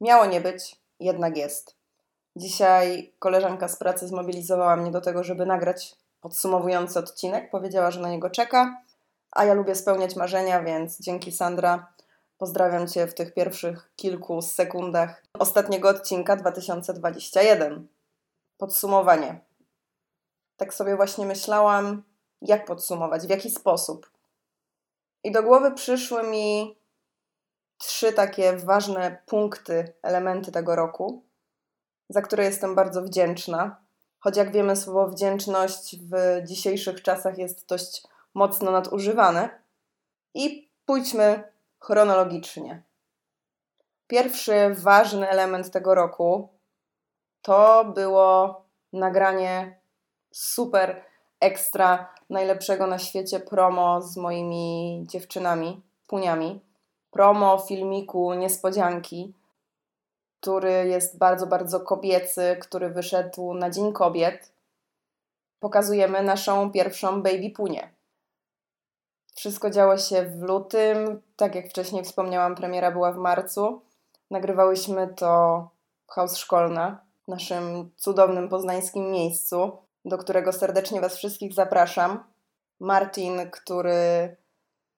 Miało nie być, jednak jest. Dzisiaj koleżanka z pracy zmobilizowała mnie do tego, żeby nagrać podsumowujący odcinek. Powiedziała, że na niego czeka, a ja lubię spełniać marzenia, więc dzięki Sandra. Pozdrawiam Cię w tych pierwszych kilku sekundach ostatniego odcinka 2021. Podsumowanie. Tak sobie właśnie myślałam, jak podsumować, w jaki sposób. I do głowy przyszły mi trzy takie ważne punkty, elementy tego roku, za które jestem bardzo wdzięczna. Choć jak wiemy, słowo wdzięczność w dzisiejszych czasach jest dość mocno nadużywane. I pójdźmy chronologicznie. Pierwszy ważny element tego roku to było nagranie super ekstra najlepszego na świecie promo z moimi dziewczynami, puniami. Promo filmiku Niespodzianki, który jest bardzo, bardzo kobiecy, który wyszedł na Dzień Kobiet. Pokazujemy naszą pierwszą baby punię. Wszystko działo się w lutym. Tak jak wcześniej wspomniałam, premiera była w marcu. Nagrywałyśmy to w Haus Szkolna, w naszym cudownym poznańskim miejscu, do którego serdecznie Was wszystkich zapraszam. Martin, który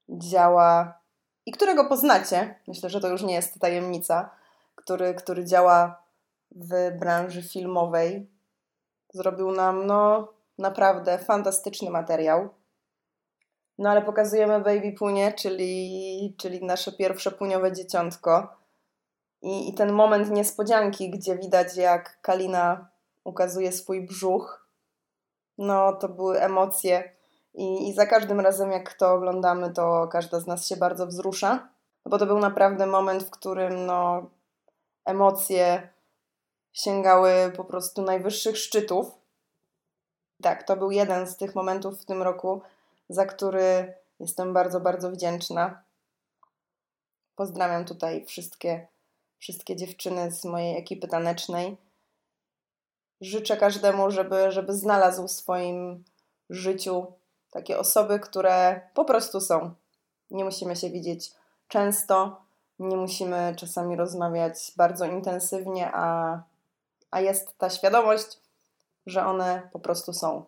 działa i którego poznacie, myślę, że to już nie jest tajemnica, który, który działa w branży filmowej, zrobił nam no naprawdę fantastyczny materiał. No ale pokazujemy Baby Punie, czyli, czyli nasze pierwsze puniowe dzieciątko. I, I ten moment niespodzianki, gdzie widać jak Kalina ukazuje swój brzuch, no to były emocje. I, I za każdym razem, jak to oglądamy, to każda z nas się bardzo wzrusza, bo to był naprawdę moment, w którym no, emocje sięgały po prostu najwyższych szczytów. Tak, to był jeden z tych momentów w tym roku, za który jestem bardzo, bardzo wdzięczna. Pozdrawiam tutaj wszystkie, wszystkie dziewczyny z mojej ekipy tanecznej. Życzę każdemu, żeby, żeby znalazł w swoim życiu takie osoby, które po prostu są. Nie musimy się widzieć często, nie musimy czasami rozmawiać bardzo intensywnie, a, a jest ta świadomość, że one po prostu są.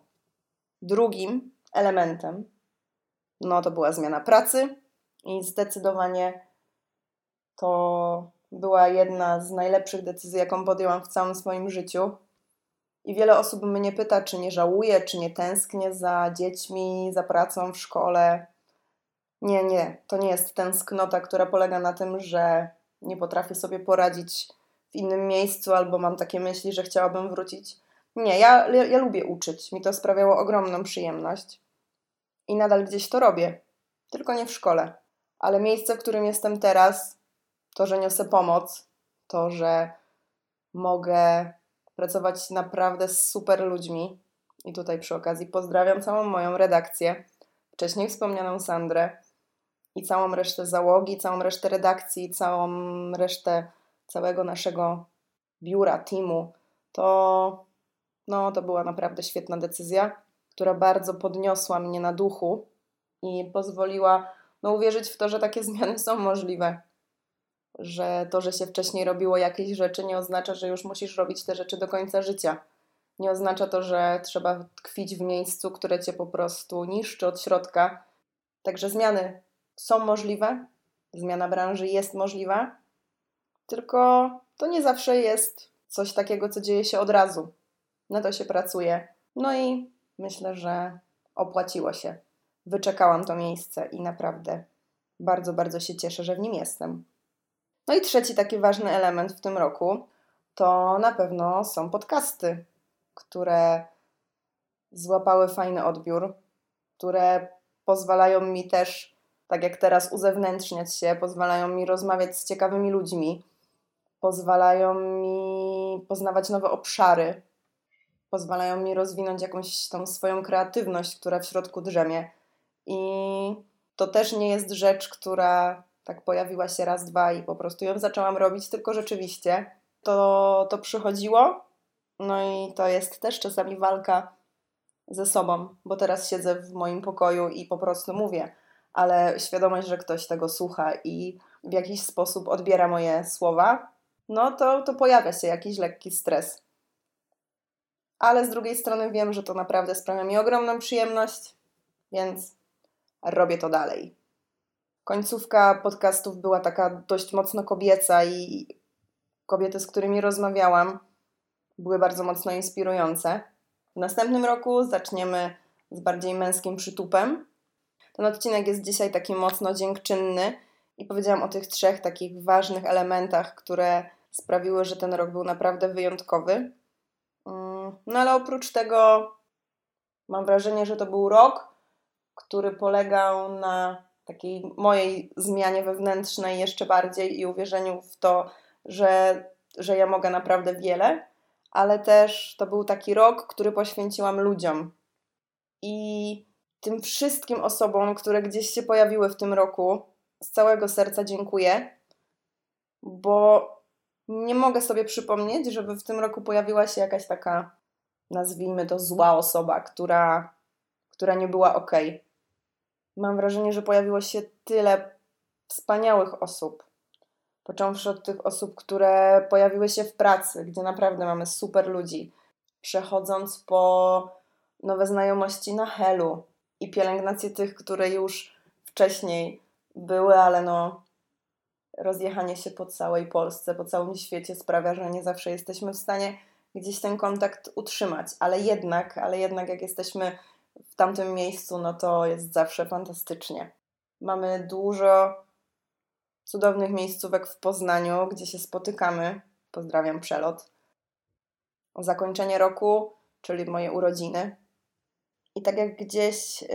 Drugim elementem no to była zmiana pracy i zdecydowanie to była jedna z najlepszych decyzji, jaką podjęłam w całym swoim życiu. I wiele osób mnie pyta, czy nie żałuję, czy nie tęsknię za dziećmi, za pracą w szkole. Nie, nie, to nie jest tęsknota, która polega na tym, że nie potrafię sobie poradzić w innym miejscu albo mam takie myśli, że chciałabym wrócić. Nie, ja, ja, ja lubię uczyć. Mi to sprawiało ogromną przyjemność i nadal gdzieś to robię, tylko nie w szkole. Ale miejsce, w którym jestem teraz, to, że niosę pomoc, to, że mogę pracować naprawdę z super ludźmi. I tutaj przy okazji pozdrawiam całą moją redakcję, wcześniej wspomnianą Sandrę i całą resztę załogi, całą resztę redakcji, całą resztę całego naszego biura, teamu. To, no, to była naprawdę świetna decyzja która bardzo podniosła mnie na duchu i pozwoliła no, uwierzyć w to, że takie zmiany są możliwe. Że to, że się wcześniej robiło jakieś rzeczy, nie oznacza, że już musisz robić te rzeczy do końca życia. Nie oznacza to, że trzeba tkwić w miejscu, które cię po prostu niszczy od środka. Także zmiany są możliwe, zmiana branży jest możliwa, tylko to nie zawsze jest coś takiego, co dzieje się od razu. Na to się pracuje. No i myślę, że opłaciło się. Wyczekałam to miejsce i naprawdę bardzo, bardzo się cieszę, że w nim jestem. No i trzeci taki ważny element w tym roku to na pewno są podcasty, które złapały fajny odbiór, które pozwalają mi też, tak jak teraz, uzewnętrzniać się, pozwalają mi rozmawiać z ciekawymi ludźmi, pozwalają mi poznawać nowe obszary, pozwalają mi rozwinąć jakąś tą swoją kreatywność, która w środku drzemie. I to też nie jest rzecz, która tak pojawiła się raz, dwa i po prostu ją zaczęłam robić, tylko rzeczywiście to, to przychodziło. No i to jest też czasami walka ze sobą, bo teraz siedzę w moim pokoju i po prostu mówię, ale świadomość, że ktoś tego słucha i w jakiś sposób odbiera moje słowa, no to, to pojawia się jakiś lekki stres. Ale z drugiej strony wiem, że to naprawdę sprawia mi ogromną przyjemność, więc robię to dalej. Końcówka podcastów była taka dość mocno kobieca i kobiety, z którymi rozmawiałam, były bardzo mocno inspirujące. W następnym roku zaczniemy z bardziej męskim przytupem. Ten odcinek jest dzisiaj taki mocno dziękczynny i powiedziałam o tych trzech takich ważnych elementach, które sprawiły, że ten rok był naprawdę wyjątkowy. Mm, no ale oprócz tego mam wrażenie, że to był rok, który polegał na takiej mojej zmianie wewnętrznej jeszcze bardziej i uwierzeniu w to, że, że ja mogę naprawdę wiele, ale też to był taki rok, który poświęciłam ludziom. I tym wszystkim osobom, które gdzieś się pojawiły w tym roku, z całego serca dziękuję, bo nie mogę sobie przypomnieć, żeby w tym roku pojawiła się jakaś taka, nazwijmy to, zła osoba, która, która nie była ok. Mam wrażenie, że pojawiło się tyle wspaniałych osób. Począwszy od tych osób, które pojawiły się w pracy, gdzie naprawdę mamy super ludzi, przechodząc po nowe znajomości na Helu i pielęgnację tych, które już wcześniej były, ale no rozjechanie się po całej Polsce, po całym świecie sprawia, że nie zawsze jesteśmy w stanie gdzieś ten kontakt utrzymać, ale jednak, ale jednak jak jesteśmy w tamtym miejscu, no to jest zawsze fantastycznie. Mamy dużo cudownych miejscówek w Poznaniu, gdzie się spotykamy. Pozdrawiam przelot. Zakończenie roku, czyli moje urodziny. I tak jak gdzieś y,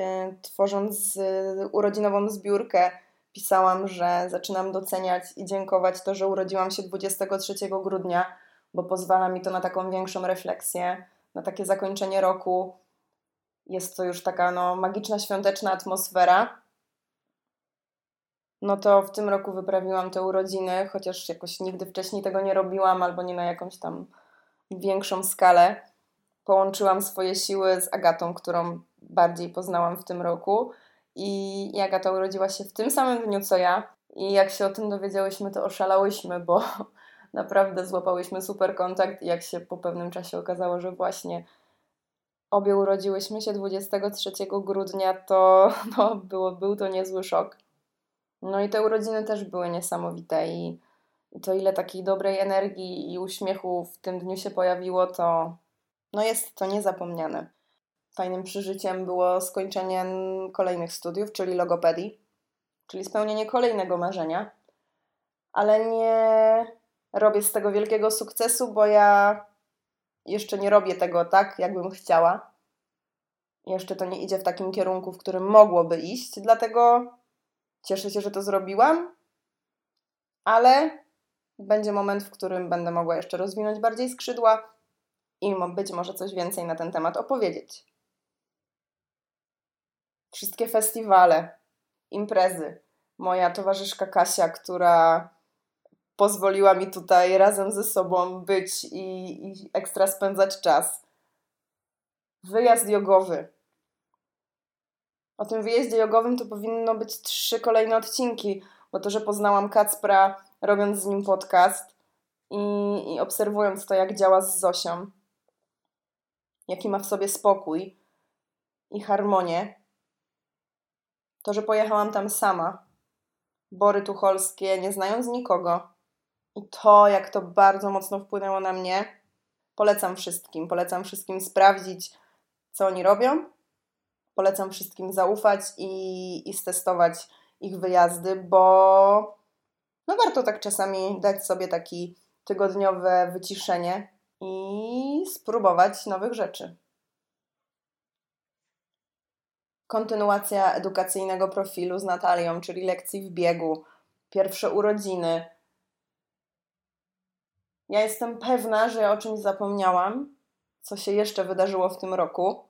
tworząc y, urodzinową zbiórkę, pisałam, że zaczynam doceniać i dziękować to, że urodziłam się 23 grudnia, bo pozwala mi to na taką większą refleksję, na takie zakończenie roku. Jest to już taka no, magiczna, świąteczna atmosfera. No to w tym roku wyprawiłam te urodziny, chociaż jakoś nigdy wcześniej tego nie robiłam, albo nie na jakąś tam większą skalę. Połączyłam swoje siły z Agatą, którą bardziej poznałam w tym roku i Agata urodziła się w tym samym dniu co ja. I jak się o tym dowiedziałyśmy, to oszalałyśmy, bo naprawdę złapałyśmy super kontakt. I jak się po pewnym czasie okazało, że właśnie obie urodziłyśmy się 23 grudnia, to no, było, był to niezły szok. No i te urodziny też były niesamowite i, to ile takiej dobrej energii i uśmiechu w tym dniu się pojawiło, to no jest to niezapomniane. Fajnym przeżyciem było skończenie kolejnych studiów, czyli logopedii, czyli spełnienie kolejnego marzenia, ale nie robię z tego wielkiego sukcesu, bo ja jeszcze nie robię tego tak, jakbym chciała. Jeszcze to nie idzie w takim kierunku, w którym mogłoby iść, dlatego cieszę się, że to zrobiłam, ale będzie moment, w którym będę mogła jeszcze rozwinąć bardziej skrzydła i być może coś więcej na ten temat opowiedzieć wszystkie festiwale, imprezy. Moja towarzyszka Kasia, która pozwoliła mi tutaj razem ze sobą być i, i ekstra spędzać czas. Wyjazd jogowy. O tym wyjeździe jogowym to powinno być trzy kolejne odcinki, bo to, że poznałam Kacpra robiąc z nim podcast i, i obserwując to, jak działa z Zosią, jaki ma w sobie spokój i harmonię, to, że pojechałam tam sama, Bory Tucholskie, nie znając nikogo. I to, jak to bardzo mocno wpłynęło na mnie, polecam wszystkim. Polecam wszystkim sprawdzić, co oni robią. Polecam wszystkim zaufać i, i stestować ich wyjazdy, bo no warto tak czasami dać sobie taki tygodniowe wyciszenie i spróbować nowych rzeczy kontynuacja edukacyjnego profilu z Natalią, czyli lekcji w biegu, pierwsze urodziny. Ja jestem pewna, że ja o czymś zapomniałam, co się jeszcze wydarzyło w tym roku,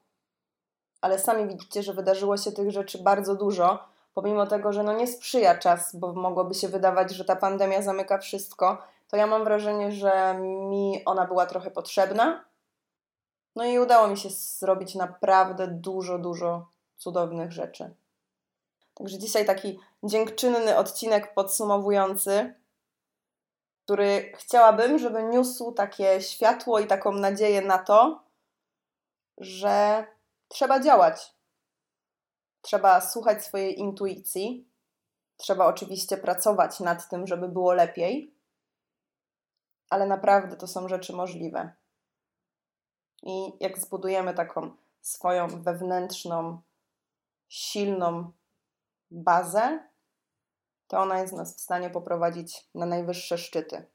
ale sami widzicie, że wydarzyło się tych rzeczy bardzo dużo, pomimo tego, że no nie sprzyja czas, bo mogłoby się wydawać, że ta pandemia zamyka wszystko, to ja mam wrażenie, że mi ona była trochę potrzebna. No i udało mi się zrobić naprawdę dużo, dużo cudownych rzeczy. Także dzisiaj taki dziękczynny odcinek podsumowujący, który chciałabym, żeby niósł takie światło i taką nadzieję na to, że trzeba działać. Trzeba słuchać swojej intuicji. Trzeba oczywiście pracować nad tym, żeby było lepiej, ale naprawdę to są rzeczy możliwe. I jak zbudujemy taką swoją wewnętrzną, silną bazę, to ona jest nas w stanie poprowadzić na najwyższe szczyty.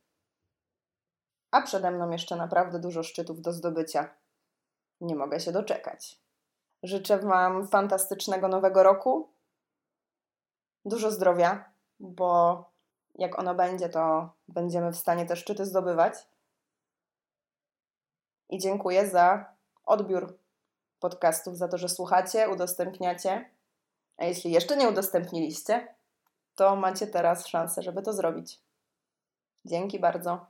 A przede mną jeszcze naprawdę dużo szczytów do zdobycia. Nie mogę się doczekać. Życzę Wam fantastycznego nowego roku, dużo zdrowia, bo jak ono będzie, to będziemy w stanie te szczyty zdobywać. I dziękuję za odbiór podcastów, za to, że słuchacie, udostępniacie. A jeśli jeszcze nie udostępniliście, to macie teraz szansę, żeby to zrobić. Dzięki bardzo.